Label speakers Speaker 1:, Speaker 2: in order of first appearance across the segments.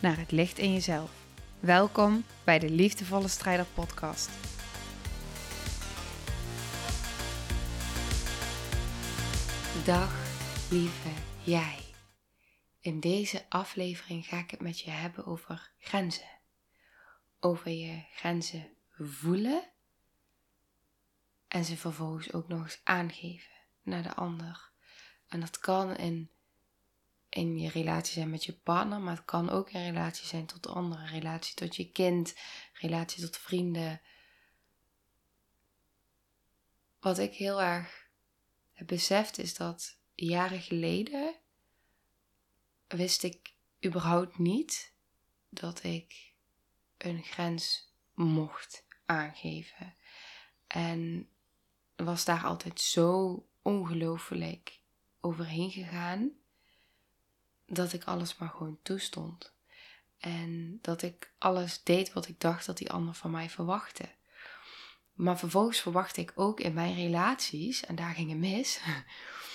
Speaker 1: naar het licht in jezelf. Welkom bij de Liefdevolle Strijder Podcast. Dag, lieve jij. In deze aflevering ga ik het met je hebben over grenzen. Over je grenzen voelen en ze vervolgens ook nog eens aangeven naar de ander. En dat kan in, in je relatie zijn met je partner, maar het kan ook in relatie zijn tot anderen. Relatie tot je kind, relatie tot vrienden. Wat ik heel erg heb beseft is dat jaren geleden wist ik überhaupt niet dat ik een grens mocht aangeven. En was daar altijd zo ongelooflijk overheen gegaan dat ik alles maar gewoon toestond. En dat ik alles deed wat ik dacht dat die ander van mij verwachtte. Maar vervolgens verwachtte ik ook in mijn relaties, en daar ging het mis.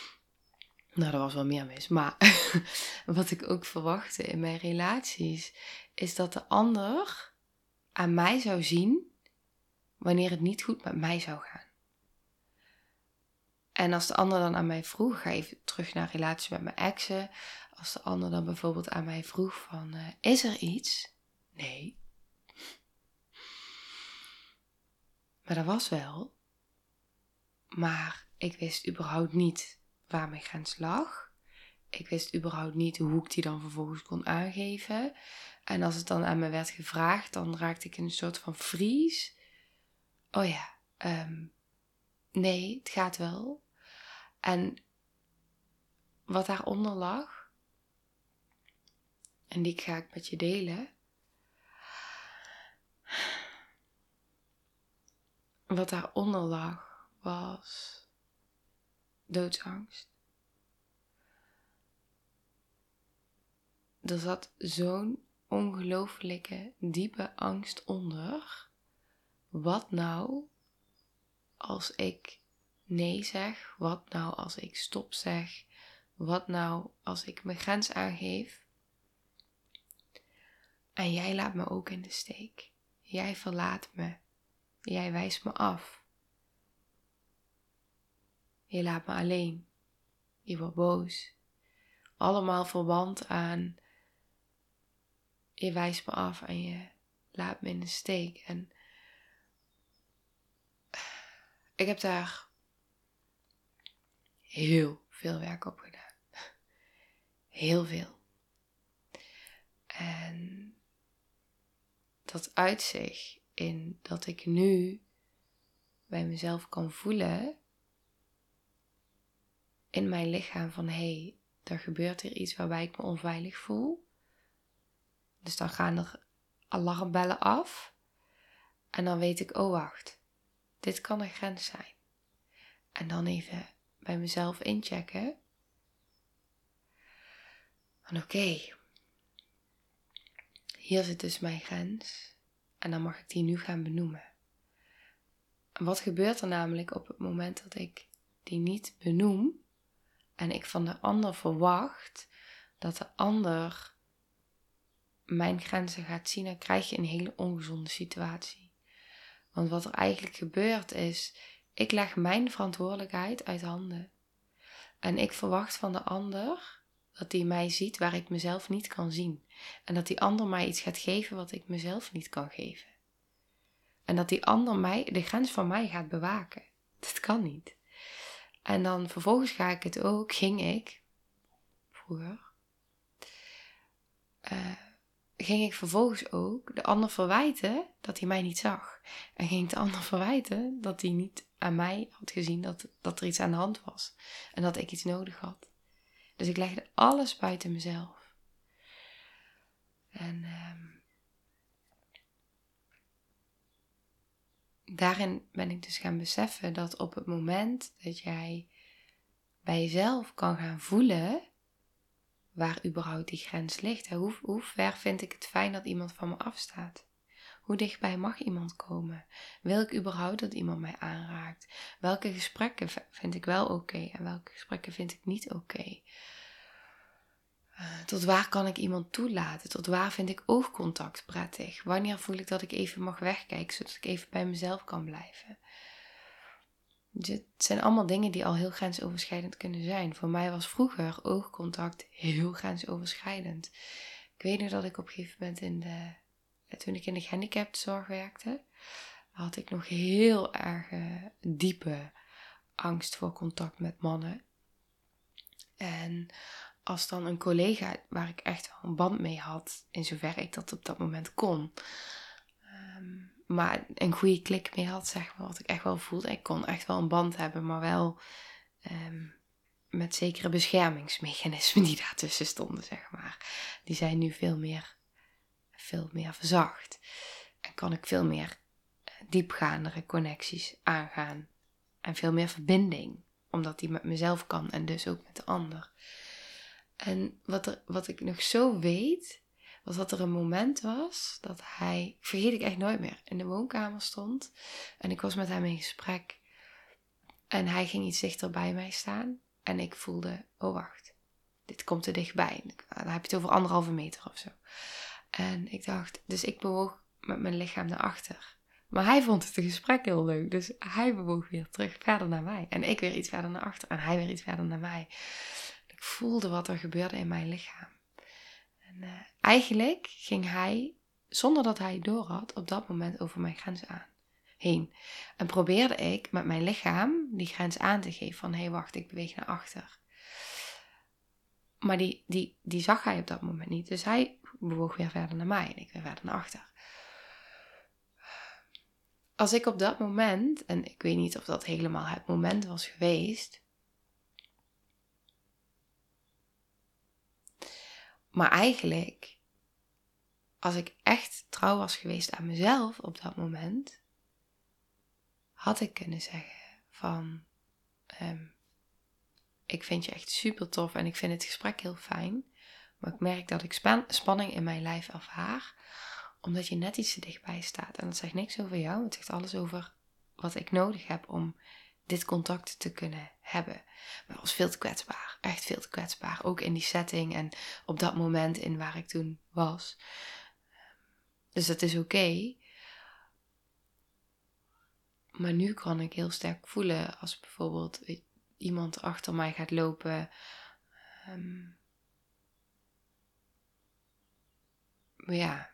Speaker 1: nou, er was wel meer mis. Maar wat ik ook verwachtte in mijn relaties, is dat de ander aan mij zou zien wanneer het niet goed met mij zou gaan. En als de ander dan aan mij vroeg, ga even terug naar relatie met mijn exen. Als de ander dan bijvoorbeeld aan mij vroeg van, uh, is er iets? Nee. Maar dat was wel. Maar ik wist überhaupt niet waar mijn grens lag. Ik wist überhaupt niet hoe ik die dan vervolgens kon aangeven. En als het dan aan me werd gevraagd, dan raakte ik in een soort van vries. Oh ja, um, nee, het gaat wel. En wat daaronder lag, en die ga ik met je delen. Wat daaronder lag was doodsangst. Er zat zo'n ongelooflijke diepe angst onder. Wat nou als ik nee zeg? Wat nou als ik stop zeg? Wat nou als ik mijn grens aangeef? En jij laat me ook in de steek. Jij verlaat me. Jij wijst me af. Je laat me alleen. Je wordt boos. Allemaal verwant aan je wijst me af en je laat me in de steek. En ik heb daar heel veel werk op gedaan. Heel veel. En dat uitzicht in dat ik nu bij mezelf kan voelen in mijn lichaam van hé, hey, er gebeurt hier iets waarbij ik me onveilig voel. Dus dan gaan er alarmbellen af. En dan weet ik, oh wacht, dit kan een grens zijn. En dan even bij mezelf inchecken. Van oké, hier zit dus mijn grens. En dan mag ik die nu gaan benoemen. En wat gebeurt er namelijk op het moment dat ik die niet benoem en ik van de ander verwacht dat de ander mijn grenzen gaat zien, dan krijg je een hele ongezonde situatie. Want wat er eigenlijk gebeurt is, ik leg mijn verantwoordelijkheid uit handen. En ik verwacht van de ander dat hij mij ziet waar ik mezelf niet kan zien. En dat die ander mij iets gaat geven wat ik mezelf niet kan geven. En dat die ander mij, de grens van mij gaat bewaken. Dat kan niet. En dan vervolgens ga ik het ook, ging ik, vroeger, uh, ging ik vervolgens ook de ander verwijten dat hij mij niet zag. En ging de ander verwijten dat hij niet aan mij had gezien dat, dat er iets aan de hand was. En dat ik iets nodig had. Dus ik legde alles buiten mezelf. En ehm, daarin ben ik dus gaan beseffen dat op het moment dat jij bij jezelf kan gaan voelen waar überhaupt die grens ligt. Hoe, hoe ver vind ik het fijn dat iemand van me afstaat? Hoe dichtbij mag iemand komen? Wil ik überhaupt dat iemand mij aanraakt? Welke gesprekken vind ik wel oké en welke gesprekken vind ik niet oké? Eh, tot waar kan ik iemand toelaten? Tot waar vind ik oogcontact prettig? Wanneer voel ik dat ik even mag wegkijken, zodat ik even bij mezelf kan blijven? Het zijn allemaal dingen die al heel grensoverschrijdend kunnen zijn. Voor mij was vroeger oogcontact heel grensoverschrijdend. Ik weet nog dat ik op een gegeven moment in de, toen ik in de gehandicaptenzorg werkte, had ik nog heel erg diepe angst voor contact met mannen. En als dan een collega waar ik echt een band mee had, in zover ik dat op dat moment kon, ehm, maar een goede klik mee had, zeg maar, wat ik echt wel voelde. Ik kon echt wel een band hebben, maar wel um, met zekere beschermingsmechanismen die daartussen stonden, zeg maar. Die zijn nu veel meer, veel meer verzacht. En kan ik veel meer eh, diepgaandere connecties aangaan. En veel meer verbinding, omdat die met mezelf kan en dus ook met de ander. En wat, er, wat ik nog zo weet, was dat er een moment was dat hij, vergeet ik echt nooit meer, in de woonkamer stond. En ik was met hem in gesprek. En hij ging iets dichter bij mij staan. En ik voelde, oh wacht, dit komt te dichtbij. Dan heb je het over anderhalve meter of zo. En ik dacht, dus ik bewoog met mijn lichaam naar achter. Maar hij vond het gesprek heel leuk. Dus hij bewoog weer terug verder naar mij. En ik weer iets verder naar achter. En hij weer iets verder naar mij. Ik voelde wat er gebeurde in mijn lichaam. En uh, eigenlijk ging hij, zonder dat hij door had, op dat moment over mijn grens aan. Heen. En probeerde ik met mijn lichaam die grens aan te geven van hé hey, wacht, ik beweeg naar achter. Maar die, die, die zag hij op dat moment niet. Dus hij bewoog weer verder naar mij en ik weer verder naar achter. Als ik op dat moment, en ik weet niet of dat helemaal het moment was geweest, Maar eigenlijk, als ik echt trouw was geweest aan mezelf op dat moment, had ik kunnen zeggen van, um, ik vind je echt super tof en ik vind het gesprek heel fijn, maar ik merk dat ik spanning in mijn lijf ervaar, omdat je net iets te dichtbij staat. En dat zegt niks over jou, het zegt alles over wat ik nodig heb om dit contact te kunnen hebben. Maar was veel te kwetsbaar. Echt veel te kwetsbaar. Ook in die setting en op dat moment in waar ik toen was. Dus dat is oké. Maar nu kan ik heel sterk voelen als bijvoorbeeld iemand achter mij gaat lopen. Um, ja,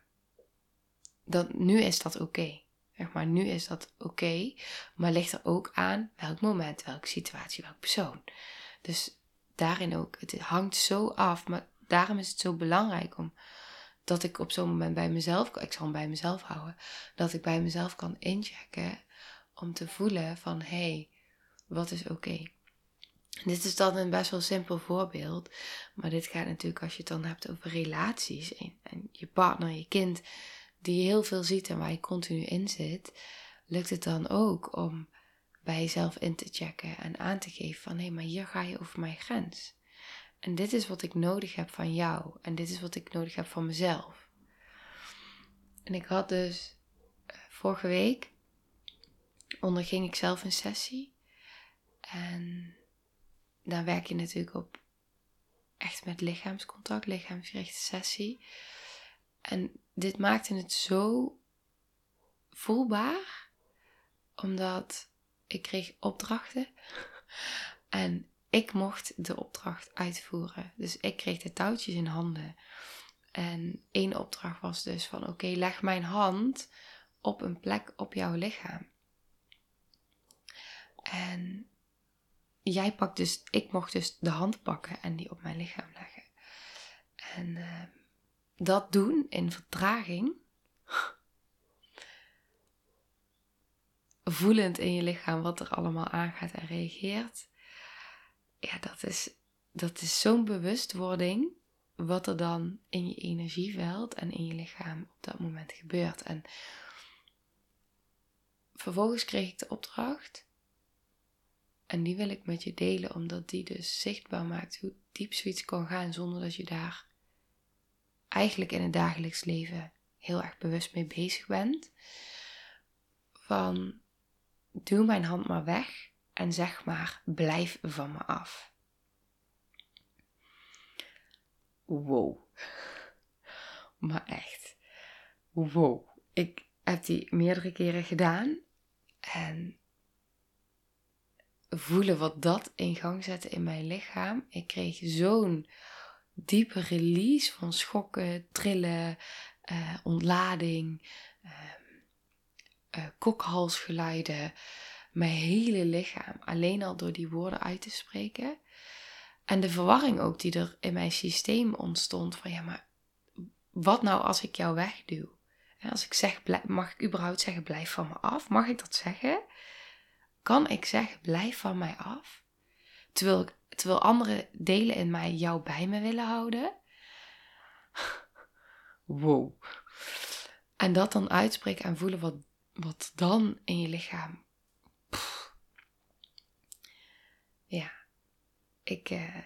Speaker 1: dat, nu is dat oké. Zeg maar, nu is dat oké, maar ligt er ook aan welk moment, welke situatie, welke persoon. Dus daarin ook, het hangt zo af, maar daarom is het zo belangrijk om dat ik op zo'n moment bij mezelf, ik zal hem bij mezelf houden, dat ik bij mezelf kan inchecken om te voelen van hé, hey, wat is oké. Dit is dan een best wel simpel voorbeeld, maar dit gaat natuurlijk als je het dan hebt over relaties en, je partner, je kind, die je heel veel ziet en waar je continu in zit, lukt het dan ook om bij jezelf in te checken en aan te geven van hé, maar hier ga je over mijn grens. En dit is wat ik nodig heb van jou en dit is wat ik nodig heb van mezelf. En ik had dus eh, vorige week onderging ik zelf een sessie en daar werk je natuurlijk op echt met lichaamscontact, lichaamsgerichte sessie. En dit maakte het zo voelbaar, omdat ik kreeg opdrachten en ik mocht de opdracht uitvoeren. Dus ik kreeg de touwtjes in handen. En één opdracht was dus van oké, leg mijn hand op een plek op jouw lichaam. En jij pakt dus, ik mocht dus de hand pakken en die op mijn lichaam leggen. En uh, dat doen in vertraging, voelend in je lichaam wat er allemaal aangaat en reageert, ja, dat is, dat is zo'n bewustwording wat er dan in je energieveld en in je lichaam op dat moment gebeurt. En vervolgens kreeg ik de opdracht. En die wil ik met je delen, omdat die dus zichtbaar maakt hoe diep zoiets kan gaan zonder dat je daar eigenlijk in het dagelijks leven heel erg bewust mee bezig bent. Van doe mijn hand maar weg en zeg maar blijf van me af. Wow. Maar echt. Wow. Ik heb die meerdere keren gedaan en voelen wat dat in gang zette in mijn lichaam. Ik kreeg zo'n diepe release van schokken, trillen, uh, ontlading, uh, kokhalsgeluiden. Mijn hele lichaam, alleen al door die woorden uit te spreken. En de verwarring ook die er in mijn systeem ontstond van ja, maar wat nou als ik jou wegduw? als ik zeg, mag ik überhaupt zeggen blijf van me af? Mag ik dat zeggen? Kan ik zeggen blijf van mij af? Terwijl, terwijl andere delen in mij jou bij me willen houden? Wow. En dat dan uitspreken en voelen wat, wat dan in je lichaam. Ja, ik, uh,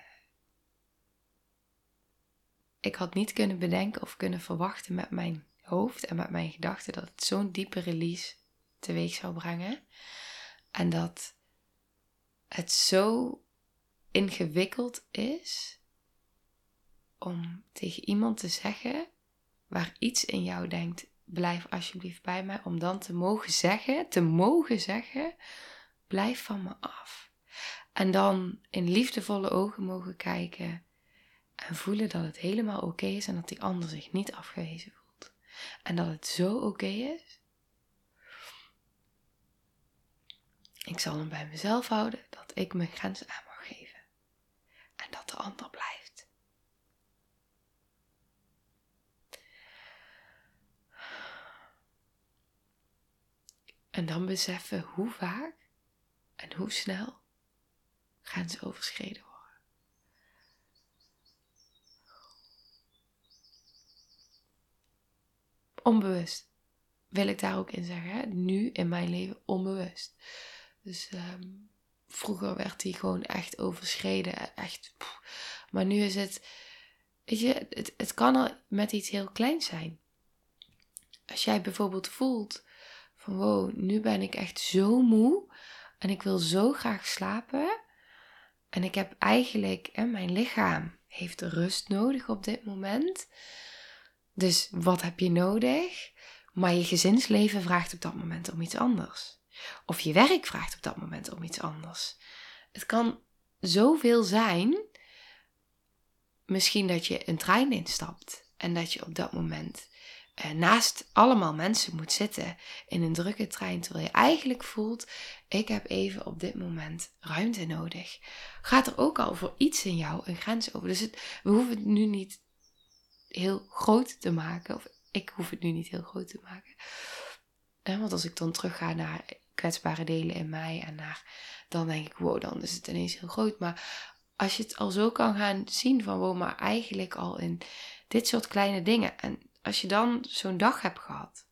Speaker 1: ik had niet kunnen bedenken of kunnen verwachten met mijn hoofd en met mijn gedachten dat het zo'n diepe release teweeg zou brengen. En dat het zo ingewikkeld is om tegen iemand te zeggen waar iets in jou denkt: blijf alsjeblieft bij mij, om dan te mogen zeggen, te mogen zeggen: blijf van me af. En dan in liefdevolle ogen mogen kijken en voelen dat het helemaal oké is en dat die ander zich niet afgewezen voelt. En dat het zo oké is. Ik zal hem bij mezelf houden dat ik mijn grenzen aan mag geven. En dat de ander blijft. En dan beseffen hoe vaak en hoe snel grenzen overschreden worden. Onbewust wil ik daar ook in zeggen. Nu in mijn leven onbewust. Dus ehm, vroeger werd die gewoon echt overschreden. Echt. Maar nu is het. Weet je, het, kan al met iets heel kleins zijn. Als jij bijvoorbeeld voelt van wow, nu ben ik echt zo moe en ik wil zo graag slapen. En ik heb eigenlijk, hè, mijn lichaam heeft rust nodig op dit moment. Dus wat heb je nodig? Maar je gezinsleven vraagt op dat moment om iets anders. Of je werk vraagt op dat moment om iets anders. Het kan zoveel zijn. Misschien dat je een trein instapt en dat je op dat moment uh, naast allemaal mensen moet zitten in een drukke trein, terwijl je eigenlijk voelt: ik heb even op dit moment ruimte nodig. Gaat er ook al voor iets in jou een grens over? Dus het, we hoeven het nu niet heel groot te maken, of ik hoef het nu niet heel groot te maken. En want als ik dan terug ga naar kwetsbare delen in mij en naar, dan denk ik: wow, dan is het ineens heel groot. Maar als je het al zo kan gaan zien van wow, maar eigenlijk al in dit soort kleine dingen. En als je dan zo'n dag hebt gehad.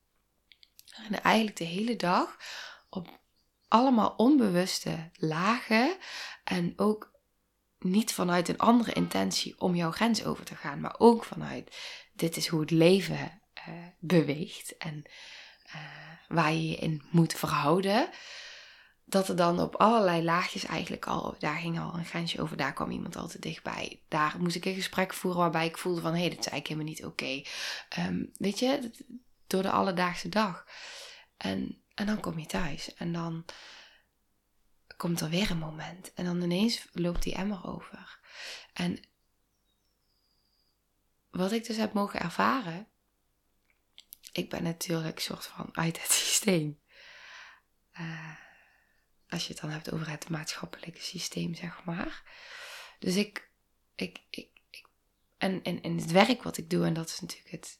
Speaker 1: En eigenlijk de hele dag op allemaal onbewuste lagen. En ook niet vanuit een andere intentie om jouw grens over te gaan. Maar ook vanuit dit is hoe het leven uh, beweegt. En uh, waar je je in moet verhouden dat er dan op allerlei laagjes eigenlijk al, daar ging al een grensje over, daar kwam iemand al te dichtbij. Daar moest ik een gesprek voeren waarbij ik voelde van, hé, hey, dit is eigenlijk helemaal niet oké. Ehm, weet je, door de alledaagse dag. En, en dan kom je thuis en dan komt er weer een moment. En dan ineens loopt die emmer over. En wat ik dus heb mogen ervaren, ik ben natuurlijk een soort van uit het systeem. Uh, als je het dan hebt over het maatschappelijke systeem, zeg maar. Dus ik, ik, ik, en, en, en het werk wat ik doe, en dat is natuurlijk het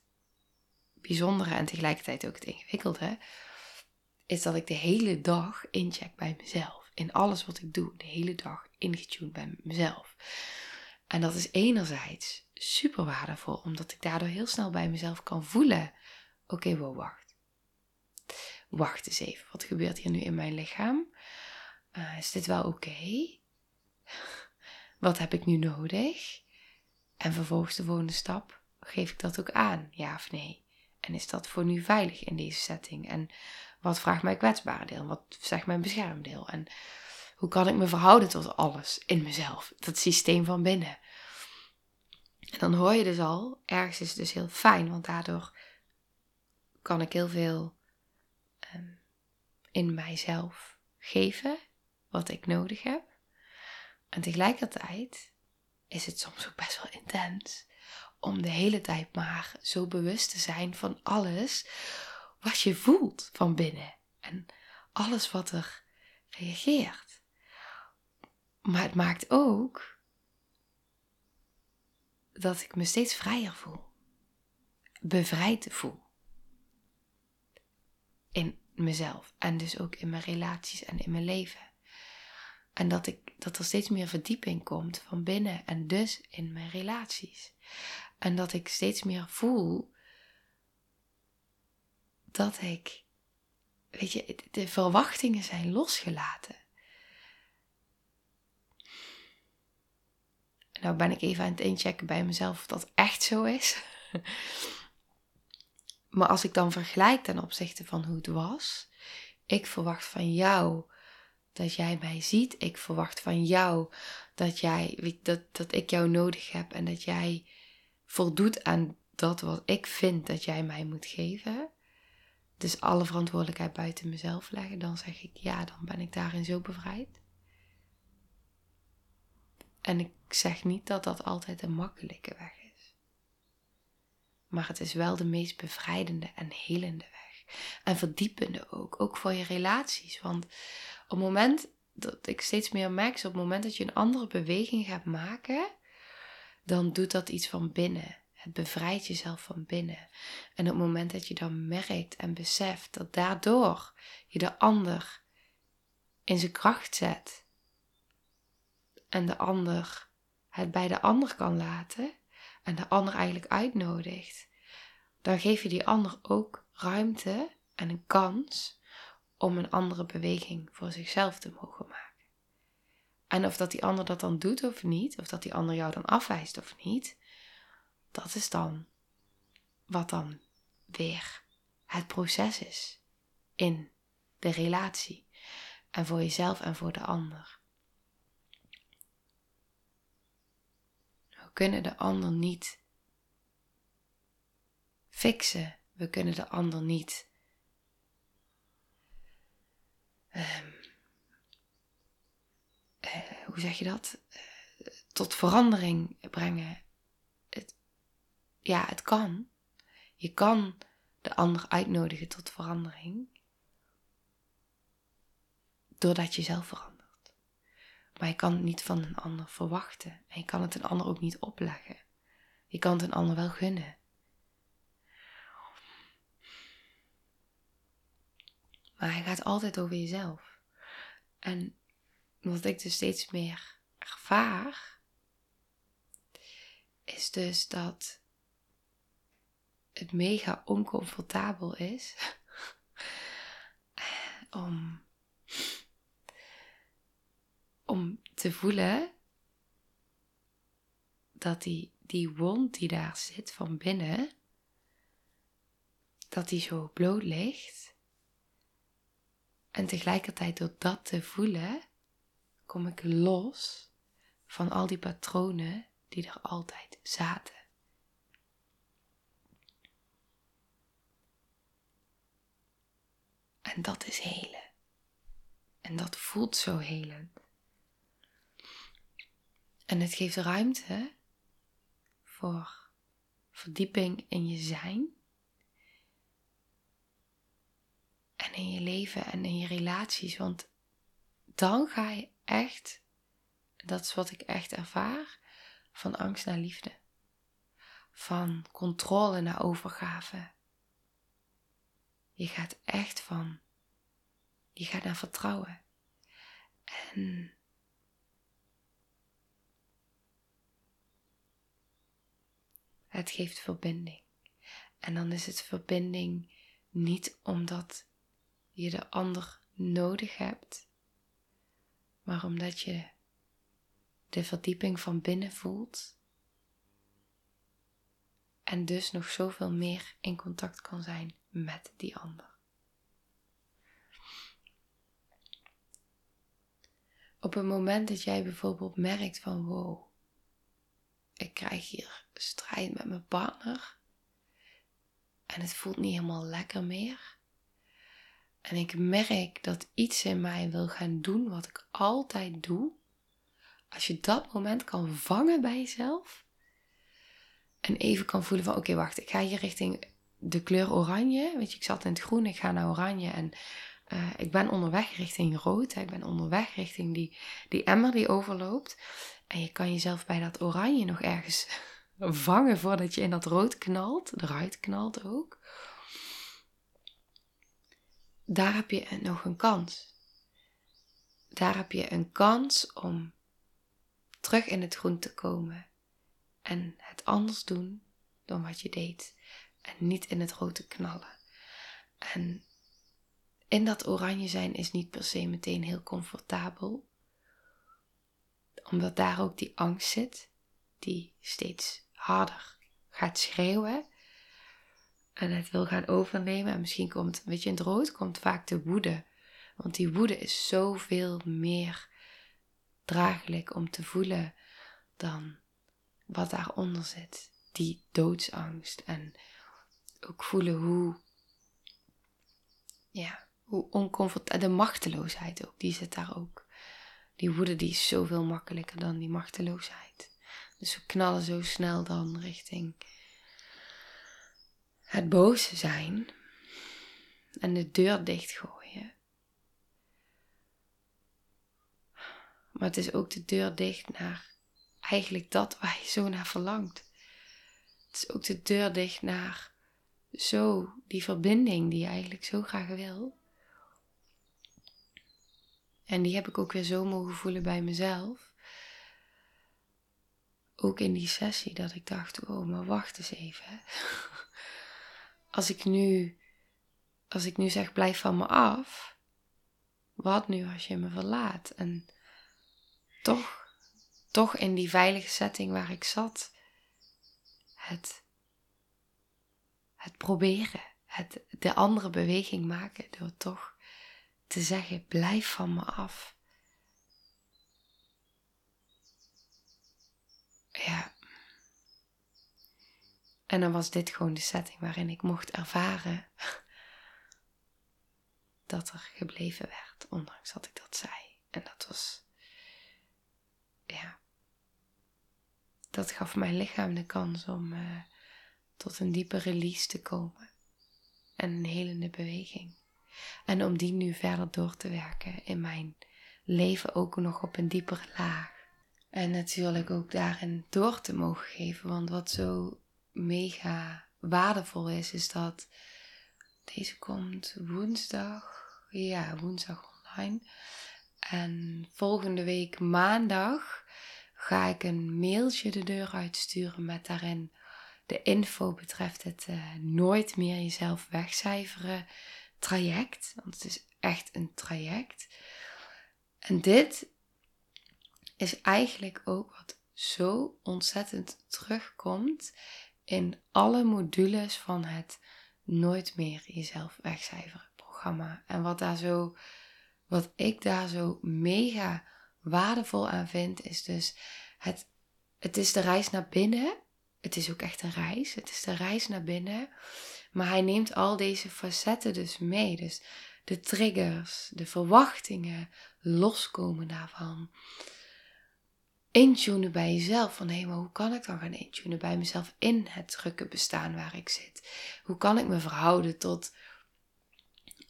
Speaker 1: bijzondere en tegelijkertijd ook het ingewikkelde, is dat ik de hele dag incheck bij mezelf. In alles wat ik doe, de hele dag ingetuned bij mezelf. En dat is enerzijds super waardevol, omdat ik daardoor heel snel bij mezelf kan voelen: oké, okay, wacht. Wacht eens even, wat gebeurt hier nu in mijn lichaam? Uh, is dit wel oké? Wat heb ik nu nodig? En vervolgens de volgende stap, geef ik dat ook aan, ja of nee? En is dat voor nu veilig in deze setting? En wat vraagt mijn kwetsbare deel? Wat zegt mijn beschermdeel? En hoe kan ik me verhouden tot alles in mezelf? Dat systeem van binnen. En dan hoor je dus al, ergens is het dus heel fijn, want daardoor kan ik heel veel um, in mijzelf geven wat ik nodig heb. En tegelijkertijd is het soms ook best wel intens om de hele tijd maar zo bewust te zijn van alles wat je voelt van binnen en alles wat er reageert. Maar het maakt ook dat ik me steeds vrijer voel, bevrijd voel in mezelf en dus ook in mijn relaties en in mijn leven. En dat, ik, dat er steeds meer verdieping komt van binnen en dus in mijn relaties. En dat ik steeds meer voel dat ik, weet je, de verwachtingen zijn losgelaten. Nou ben ik even aan het inchecken bij mezelf of dat echt zo is. maar als ik dan vergelijk ten opzichte van hoe het was, ik verwacht van jou dat jij mij ziet. Ik verwacht van jou dat, jij, dat, dat ik jou nodig heb en dat jij voldoet aan dat wat ik vind dat jij mij moet geven. Dus alle verantwoordelijkheid buiten mezelf leggen, dan zeg ik ja, dan ben ik daarin zo bevrijd. En ik zeg niet dat dat altijd een makkelijke weg is. Maar het is wel de meest bevrijdende en helende weg. En verdiepende ook, ook voor je relaties. Want op het moment dat ik steeds meer merk, op het moment dat je een andere beweging gaat maken, dan doet dat iets van binnen. Het bevrijdt jezelf van binnen. En op het moment dat je dan merkt en beseft dat daardoor je de ander in zijn kracht zet en de ander het bij de ander kan laten en de ander eigenlijk uitnodigt, dan geef je die ander ook ruimte en een kans om een andere beweging voor zichzelf te mogen maken. En of dat die ander dat dan doet of niet, of dat die ander jou dan afwijst of niet, dat is dan wat dan weer het proces is in de relatie. En voor jezelf en voor de ander. Kunnen de ander niet fixen. We kunnen de ander niet um, hoe zeg je dat? Tot verandering brengen. Het, ja, het kan. Je kan de ander uitnodigen tot verandering. Doordat je zelf verandert. Maar je kan het niet van een ander verwachten. En je kan het een ander ook niet opleggen. Je kan het een ander wel gunnen. Maar hij gaat altijd over jezelf. En wat ik dus steeds meer ervaar, is dus dat het mega oncomfortabel is om, om te voelen dat die, die wond die daar zit van binnen, dat die zo bloot ligt en tegelijkertijd door dat te voelen, kom ik los van al die patronen die er altijd zaten. En dat is helen. En dat voelt zo helend. En het geeft ruimte voor verdieping in je zijn. en in je leven en in je relaties. Want dan ga je echt, dat is wat ik echt ervaar, van angst naar liefde. Van controle naar overgave. Je gaat echt van, je gaat naar vertrouwen. En Het geeft verbinding. En dan is het verbinding niet omdat je de ander nodig hebt, maar omdat je de verdieping van binnen voelt en dus nog zoveel meer in contact kan zijn met die ander. Op het moment dat jij bijvoorbeeld merkt van wow, ik krijg hier strijd met mijn partner en het voelt niet helemaal lekker meer. En ik merk dat iets in mij wil gaan doen wat ik altijd doe. Als je dat moment kan vangen bij jezelf. En even kan voelen van oké, wacht, ik ga hier richting de kleur oranje. Weet je, ik zat in het groen, ik ga naar oranje. En uh, ik ben onderweg richting rood. Ik ben onderweg richting die, die emmer die overloopt. En je kan jezelf bij dat oranje nog ergens vangen voordat je in dat rood knalt. Eruit knalt ook. Daar heb je nog een kans. Daar heb je een kans om terug in het groen te komen. En het anders doen dan wat je deed. En niet in het rood te knallen. En in dat oranje zijn is niet per se meteen heel comfortabel. Omdat daar ook die angst zit, die steeds harder gaat schreeuwen. En het wil gaan overnemen. En misschien komt, weet je, in het rood komt vaak de woede. Want die woede is zoveel meer draaglijk om te voelen dan wat daaronder zit. Die doodsangst. En ook voelen hoe, ja, hoe oncomfortabel, de machteloosheid ook, die zit daar ook. Die woede die is zoveel makkelijker dan die machteloosheid. Dus we knallen zo snel dan richting het boze zijn en de deur dichtgooien. Maar het is ook de deur dicht naar eigenlijk dat waar je zo naar verlangt. Het is ook de deur dicht naar zo die verbinding die je eigenlijk zo graag wil. En die heb ik ook weer zo mogen voelen bij mezelf. Ook in die sessie dat ik dacht, oh, maar wacht eens even. Als ik nu, als ik nu zeg, blijf van me af. Wat nu als je me verlaat? En toch, toch in die veilige setting waar ik zat. Het, het proberen. Het, de andere beweging maken door toch te zeggen: blijf van me af. Ja. En dan was dit gewoon de setting waarin ik mocht ervaren dat er gebleven werd, ondanks dat ik dat zei. En dat was, ja, dat gaf mijn lichaam de kans om uh, tot een diepe release te komen en een helende beweging. En om die nu verder door te werken in mijn leven ook nog op een diepere laag. En natuurlijk ook daarin door te mogen geven. Want wat zo mega waardevol is, is dat deze komt woensdag. Ja, woensdag online. En volgende week maandag ga ik een mailtje de deur uitsturen met daarin de info betreft het uh, nooit meer jezelf wegcijferen traject. Want het is echt een traject. En dit is eigenlijk ook wat zo ontzettend terugkomt in alle modules van het Nooit meer jezelf wegcijferen programma. En wat daar zo, wat ik daar zo mega waardevol aan vind, is dus het, het is de reis naar binnen. Het is ook echt een reis. Het is de reis naar binnen. Maar hij neemt al deze facetten dus mee. Dus de triggers, de verwachtingen, loskomen daarvan. Intunen bij jezelf. Van hé, maar hoe kan ik dan gaan intunen bij mezelf in het drukke bestaan waar ik zit? Hoe kan ik me verhouden tot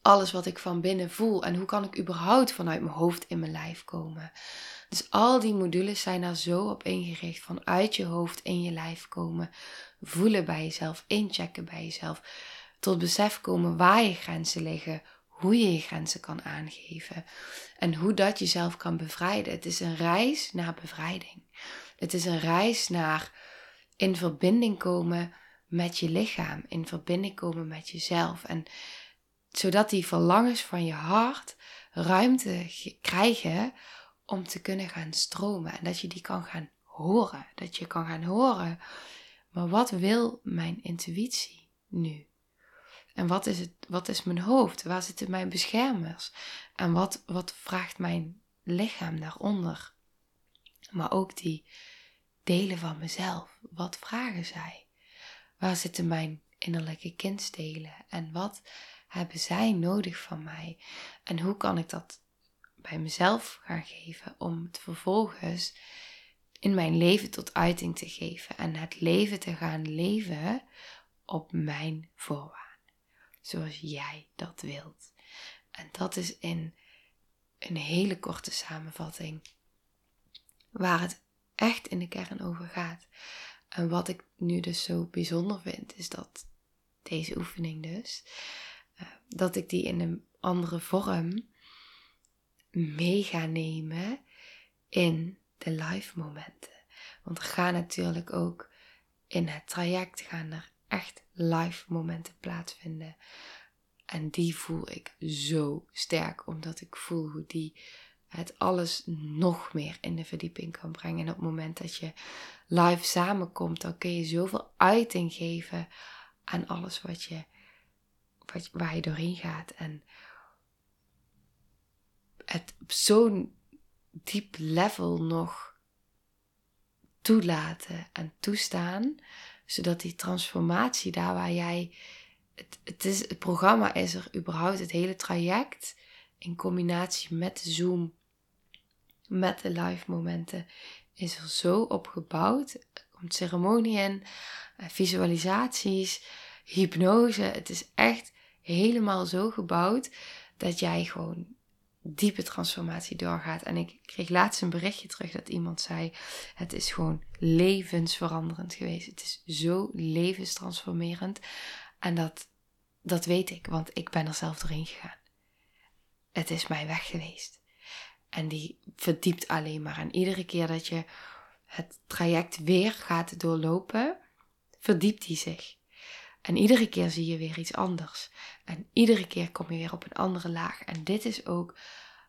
Speaker 1: alles wat ik van binnen voel? En hoe kan ik überhaupt vanuit mijn hoofd in mijn lijf komen? Dus al die modules zijn daar zo op ingericht. Vanuit je hoofd in je lijf komen. Voelen bij jezelf, inchecken bij jezelf. Tot besef komen waar je grenzen liggen. Hoe je je grenzen kan aangeven. En hoe dat jezelf kan bevrijden. Het is een reis naar bevrijding. Het is een reis naar in verbinding komen met je lichaam, in verbinding komen met jezelf. En zodat die verlangens van je hart ruimte krijgen om te kunnen gaan stromen. En dat je die kan gaan horen. Dat je kan gaan horen. Maar wat wil mijn intuïtie nu? En wat is, het, wat is mijn hoofd? Waar zitten mijn beschermers? En wat, wat vraagt mijn lichaam daaronder? Maar ook die delen van mezelf. Wat vragen zij? Waar zitten mijn innerlijke kindsdelen? En wat hebben zij nodig van mij? En hoe kan ik dat bij mezelf gaan geven om het vervolgens in mijn leven tot uiting te geven en het leven te gaan leven op mijn voorwaarden, zoals jij dat wilt. En dat is in een hele korte samenvatting waar het echt in de kern over gaat. En wat ik nu dus zo bijzonder vind, is dat deze oefening dus, eh, dat ik die in een andere vorm mee ga nemen in de live momenten. Want er gaan natuurlijk ook in het traject gaan er echt live momenten plaatsvinden. En die voel ik zo sterk, omdat ik voel hoe die het alles nog meer in de verdieping kan brengen. En op het moment dat je live samenkomt, dan kun je zoveel uiting geven aan alles wat je, wat, waar je doorheen gaat. En het op zo'n diep level nog toelaten en toestaan, zodat die transformatie daar waar jij. Het, het, is, het programma is er überhaupt, het hele traject in combinatie met de Zoom, met de live momenten, is er zo opgebouwd. Er komt ceremonie in, eh, visualisaties, hypnose. Het is echt helemaal zo gebouwd dat jij gewoon diepe transformatie doorgaat. En ik kreeg laatst een berichtje terug dat iemand zei: Het is gewoon levensveranderend geweest. Het is zo levenstransformerend. En dat, dat weet ik, want ik ben er zelf doorheen gegaan. Het is mijn weg geweest. En die verdiept alleen maar. En iedere keer dat je het traject weer gaat doorlopen, verdiept die zich. En iedere keer zie je weer iets anders. En iedere keer kom je weer op een andere laag. En dit is ook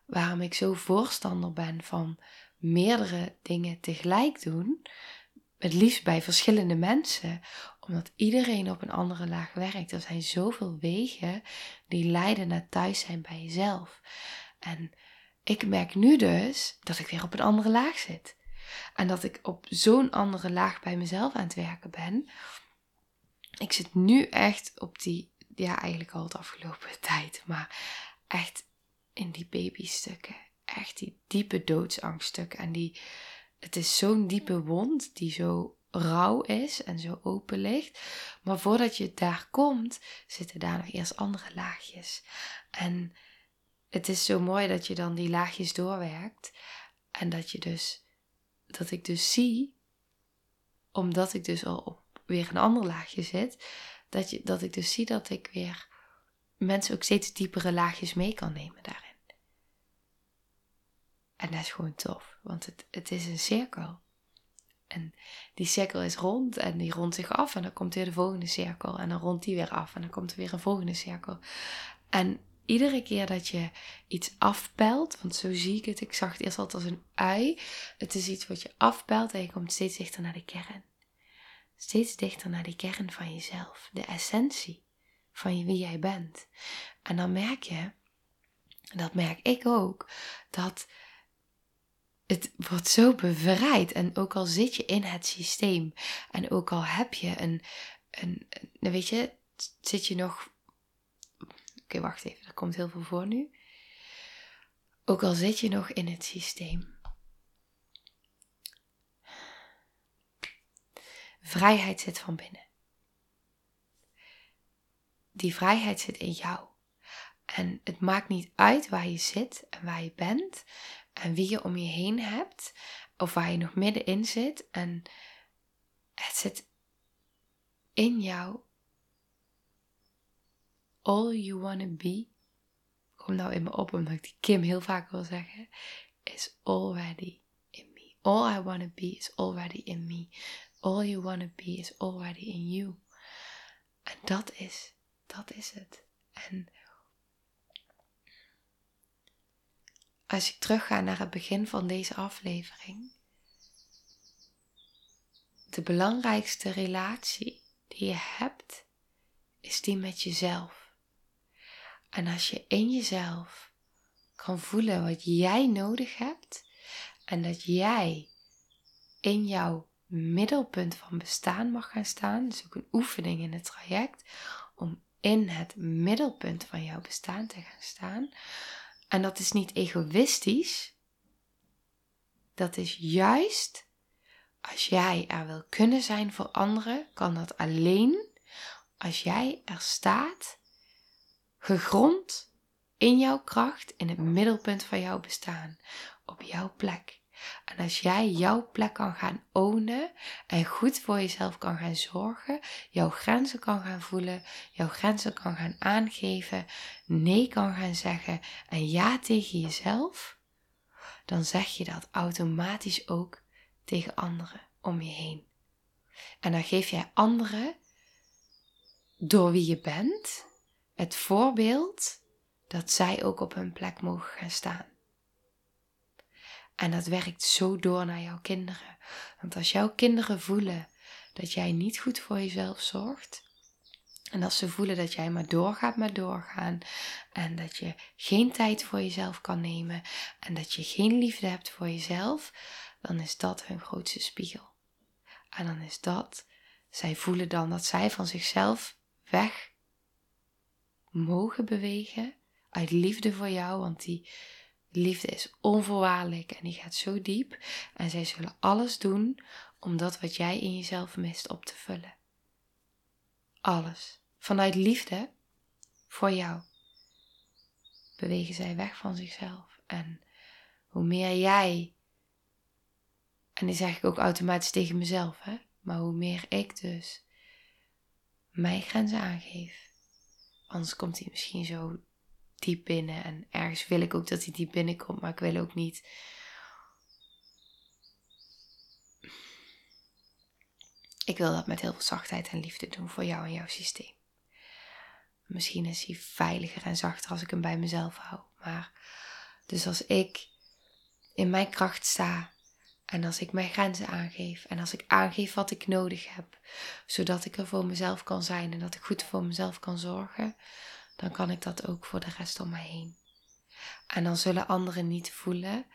Speaker 1: waarom ik zo voorstander ben van meerdere dingen tegelijk doen. Het liefst bij verschillende mensen, omdat iedereen op een andere laag werkt. Er zijn zoveel wegen die leiden naar thuis zijn bij jezelf. En ik merk nu dus dat ik weer op een andere laag zit. En dat ik op zo'n andere laag bij mezelf aan het werken ben, ik zit nu echt op die, ja, eigenlijk al het afgelopen tijd, maar echt in die babystukken. Echt die diepe doodsangststukken. En die, het is zo'n diepe wond die zo rauw is en zo open ligt. Maar voordat je daar komt, zitten daar nog eerst andere laagjes. En het is zo mooi dat je dan die laagjes doorwerkt. En dat je dus, dat ik dus zie, omdat ik dus al op weer een ander laagje zit, dat, je, dat ik dus zie dat ik weer mensen ook steeds diepere laagjes mee kan nemen daarin. En dat is gewoon tof, want het, het is een cirkel. En die cirkel is rond en die rondt zich af en dan komt weer de volgende cirkel en dan rondt die weer af en dan komt er weer een volgende cirkel. En iedere keer dat je iets afpelt, want zo zie ik het, ik zag het eerst altijd als een ui, het is iets wat je afpelt en je komt steeds dichter naar de kern steeds dichter naar die kern van jezelf, de essentie van wie jij bent. En dan merk je, dat merk ik ook, dat het wordt zo bevrijd. En ook al zit je in het systeem en ook al heb je een, een, weet je, zit je nog. Oké, wacht even, er komt heel veel voor nu. Ook al zit je nog in het systeem, Vrijheid zit van binnen. Die vrijheid zit in jou. En het maakt niet uit waar je zit en waar je bent en wie je om je heen hebt of waar je nog middenin zit. En het zit in jou. All you wanna be, kom nou in me op omdat ik die Kim heel vaak wil zeggen, is already in me. All I wanna be is already in me all you wanna be is already in you. En dat is, dat is het. En als ik terugga naar het begin van deze aflevering, de belangrijkste relatie die je hebt, is die met jezelf. En als je in jezelf kan voelen wat jij nodig hebt en dat jij in jouw middelpunt van bestaan mag gaan staan, dus ook een oefening in het traject, om in het middelpunt van jouw bestaan te gaan staan. En dat is niet egoïstisch, dat is juist als jij er wil kunnen zijn voor anderen, kan dat alleen als jij er staat, gegrond in jouw kracht, in het middelpunt van jouw bestaan, op jouw plek. En als jij jouw plek kan gaan ownen en goed voor jezelf kan gaan zorgen, jouw grenzen kan gaan voelen, jouw grenzen kan gaan aangeven, nee kan gaan zeggen en ja tegen jezelf, dan zeg je dat automatisch ook tegen anderen om je heen. En dan geef jij anderen, door wie je bent, het voorbeeld dat zij ook op hun plek mogen gaan staan. En dat werkt zo door naar jouw kinderen. Want als jouw kinderen voelen dat jij niet goed voor jezelf zorgt, en als ze voelen dat jij maar doorgaat, maar doorgaan. En dat je geen tijd voor jezelf kan nemen. En dat je geen liefde hebt voor jezelf. Dan is dat hun grootste spiegel. En dan is dat, zij voelen dan dat zij van zichzelf weg mogen bewegen uit liefde voor jou, want die liefde is onvoorwaardelijk en die gaat zo diep. En zij zullen alles doen om dat wat jij in jezelf mist op te vullen. Alles. Vanuit liefde voor jou bewegen zij weg van zichzelf. En hoe meer jij en die zeg ik ook automatisch tegen mezelf, hè. Maar hoe meer ik dus mijn grenzen aangeef, anders komt hij misschien zo diep binnen. En ergens wil ik ook dat hij diep binnenkomt, maar ik wil ook niet. Ik wil dat met heel veel zachtheid en liefde doen voor jou en jouw systeem. Misschien is hij veiliger en zachter als ik hem bij mezelf hou. Maar dus als ik in mijn kracht sta en als ik mijn grenzen aangeef en als ik aangeef wat ik nodig heb, zodat ik er voor mezelf kan zijn en dat ik goed voor mezelf kan zorgen, dan kan ik dat ook voor de rest om mij heen. En dan zullen anderen niet voelen,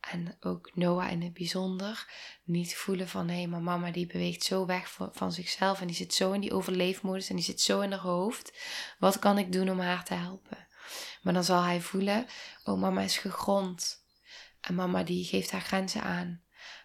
Speaker 1: en ook Noah in het bijzonder, niet voelen van hé, hey, maar mama die beweegt zo weg van zichzelf en die zit zo in die overleefmodus en die zit zo in haar hoofd. Wat kan ik doen om haar te helpen? Maar dan zal hij voelen, oh mama is gegrond en mama die geeft haar grenzen aan.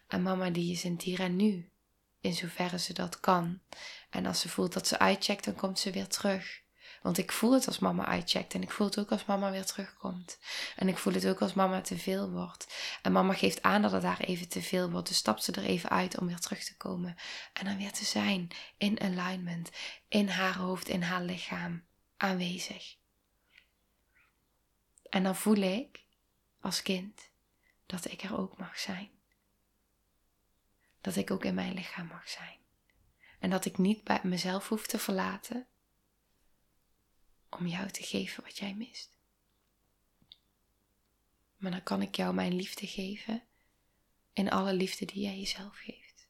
Speaker 1: En mama die is het hier nu, in zoverre ze dat kan. En als ze voelt dat ze uitcheckt, dan komt ze weer terug. Want ik voel het als mama uitcheckt en ik voel het ook als mama weer terugkomt. En ik voel het ook als mama te veel wordt. En mama geeft aan dat het daar even te veel wordt. Dus stapt ze er even uit om weer terug te komen. En dan weer te zijn in alignment, in haar hoofd, in haar lichaam, aanwezig. En dan voel ik als kind dat ik er ook mag zijn dat ik ook in mijn lichaam mag zijn. En dat ik niet bij mezelf hoef te verlaten om jou te geven wat jij mist. Maar dan kan ik jou mijn liefde geven in alle liefde die jij jezelf geeft.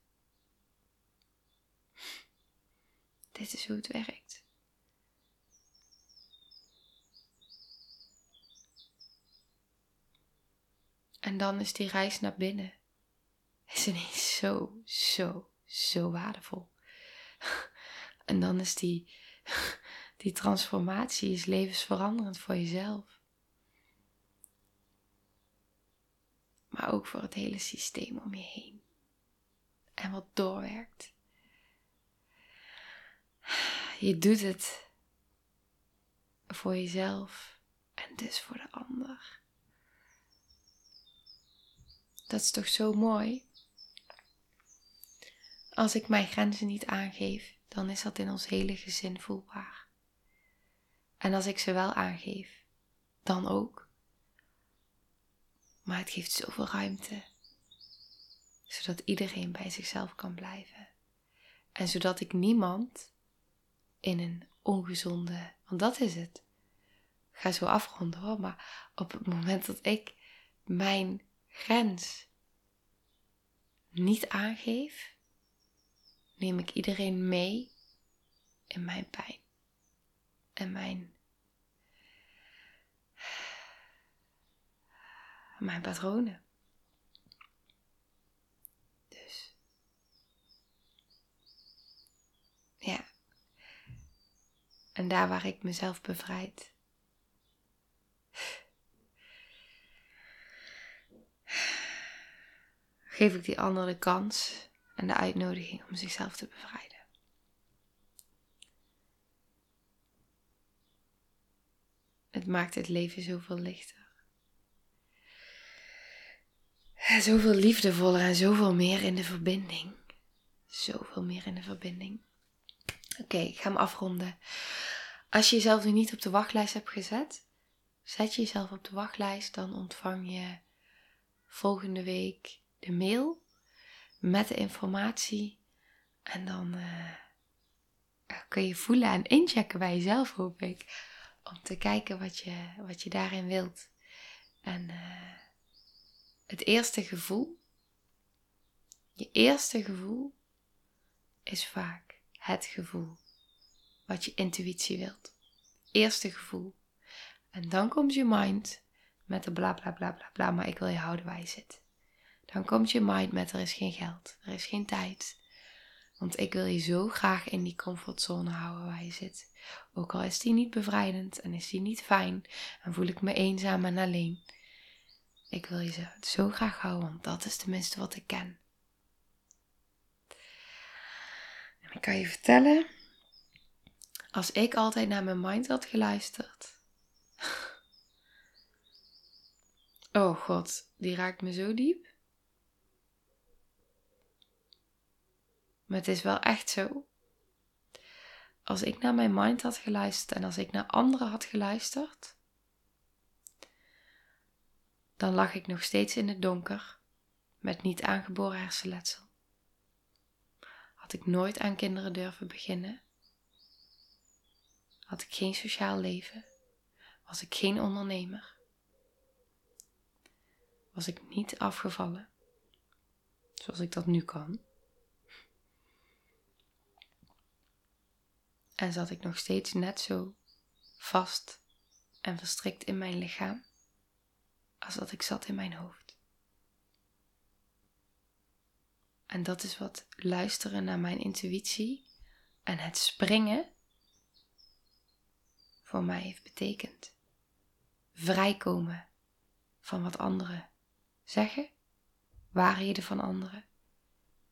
Speaker 1: Dit is hoe het werkt. En dan is die reis naar binnen is ineens zo, zo, zo waardevol. En dan is die, die transformatie is levensveranderend voor jezelf. Maar ook voor het hele systeem om je heen. En wat doorwerkt. Je doet het voor jezelf en dus voor de ander. Dat is toch zo mooi? Als ik mijn grenzen niet aangeef, dan is dat in ons hele gezin voelbaar. En als ik ze wel aangeef, dan ook. Maar het geeft zoveel ruimte, zodat iedereen bij zichzelf kan blijven. En zodat ik niemand in een ongezonde, want dat is het. Ga zo afronden hoor, maar op het moment dat ik mijn grens niet aangeef, neem ik iedereen mee in mijn pijn en mijn, mijn patronen. Dus ja. En daar waar ik mezelf bevrijd. Geef ik die ander de kans en de uitnodiging om zichzelf te bevrijden. Het maakt het leven zoveel lichter. Zoveel liefdevoller en zoveel meer in de verbinding. Zoveel meer in de verbinding. Oké, ik ga hem afronden. Als je jezelf nu niet op de wachtlijst hebt gezet, zet je jezelf op de wachtlijst. Dan ontvang je volgende week de mail met de informatie. En dan uh, kun je voelen en inchecken bij jezelf, hoop ik om te kijken wat je, wat je daarin wilt. En uh, het eerste gevoel, je eerste gevoel, is vaak het gevoel wat je intuïtie wilt. Eerste gevoel. En dan komt je mind met de bla bla bla bla bla, maar ik wil je houden waar je zit. Dan komt je mind met er is geen geld, er is geen tijd. Want ik wil je zo graag in die comfortzone houden waar je zit. Ook al is die niet bevrijdend en is die niet fijn en voel ik me eenzaam en alleen. Ik wil je zo graag houden, want dat is tenminste wat ik ken. En ik kan je vertellen, als ik altijd naar mijn mind had geluisterd. Oh god, die raakt me zo diep. Maar het is wel echt zo als ik naar mijn mind had geluisterd en als ik naar anderen had geluisterd, dan lag ik nog steeds in het donker met niet aangeboren hersenletsel. Had ik nooit aan kinderen durven beginnen, had ik geen sociaal leven, was ik geen ondernemer, was ik niet afgevallen zoals ik dat nu kan. En zat ik nog steeds net zo vast en verstrikt in mijn lichaam als dat ik zat in mijn hoofd. En dat is wat luisteren naar mijn intuïtie en het springen voor mij heeft betekend. Vrijkomen van wat anderen zeggen, waarheden van anderen,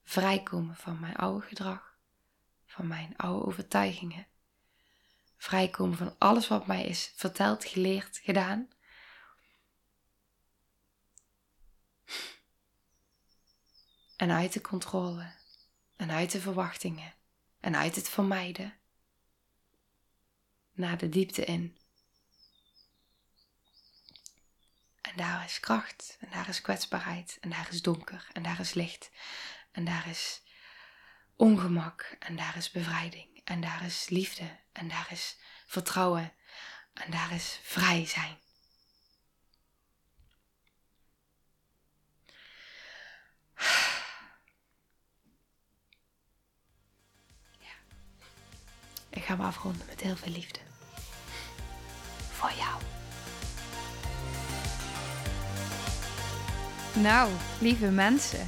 Speaker 1: vrijkomen van mijn oude gedrag van mijn oude overtuigingen. Vrijkomen van alles wat mij is verteld, geleerd, gedaan. En uit de controle. En uit de verwachtingen. En uit het vermijden. Naar de diepte in. En daar is kracht. En daar is kwetsbaarheid. En daar is donker. En daar is licht. En daar is ongemak en daar is bevrijding en daar is liefde en daar is vertrouwen en daar is vrij zijn. Ik ga me afronden met heel veel liefde. Voor jou.
Speaker 2: Nou, lieve mensen.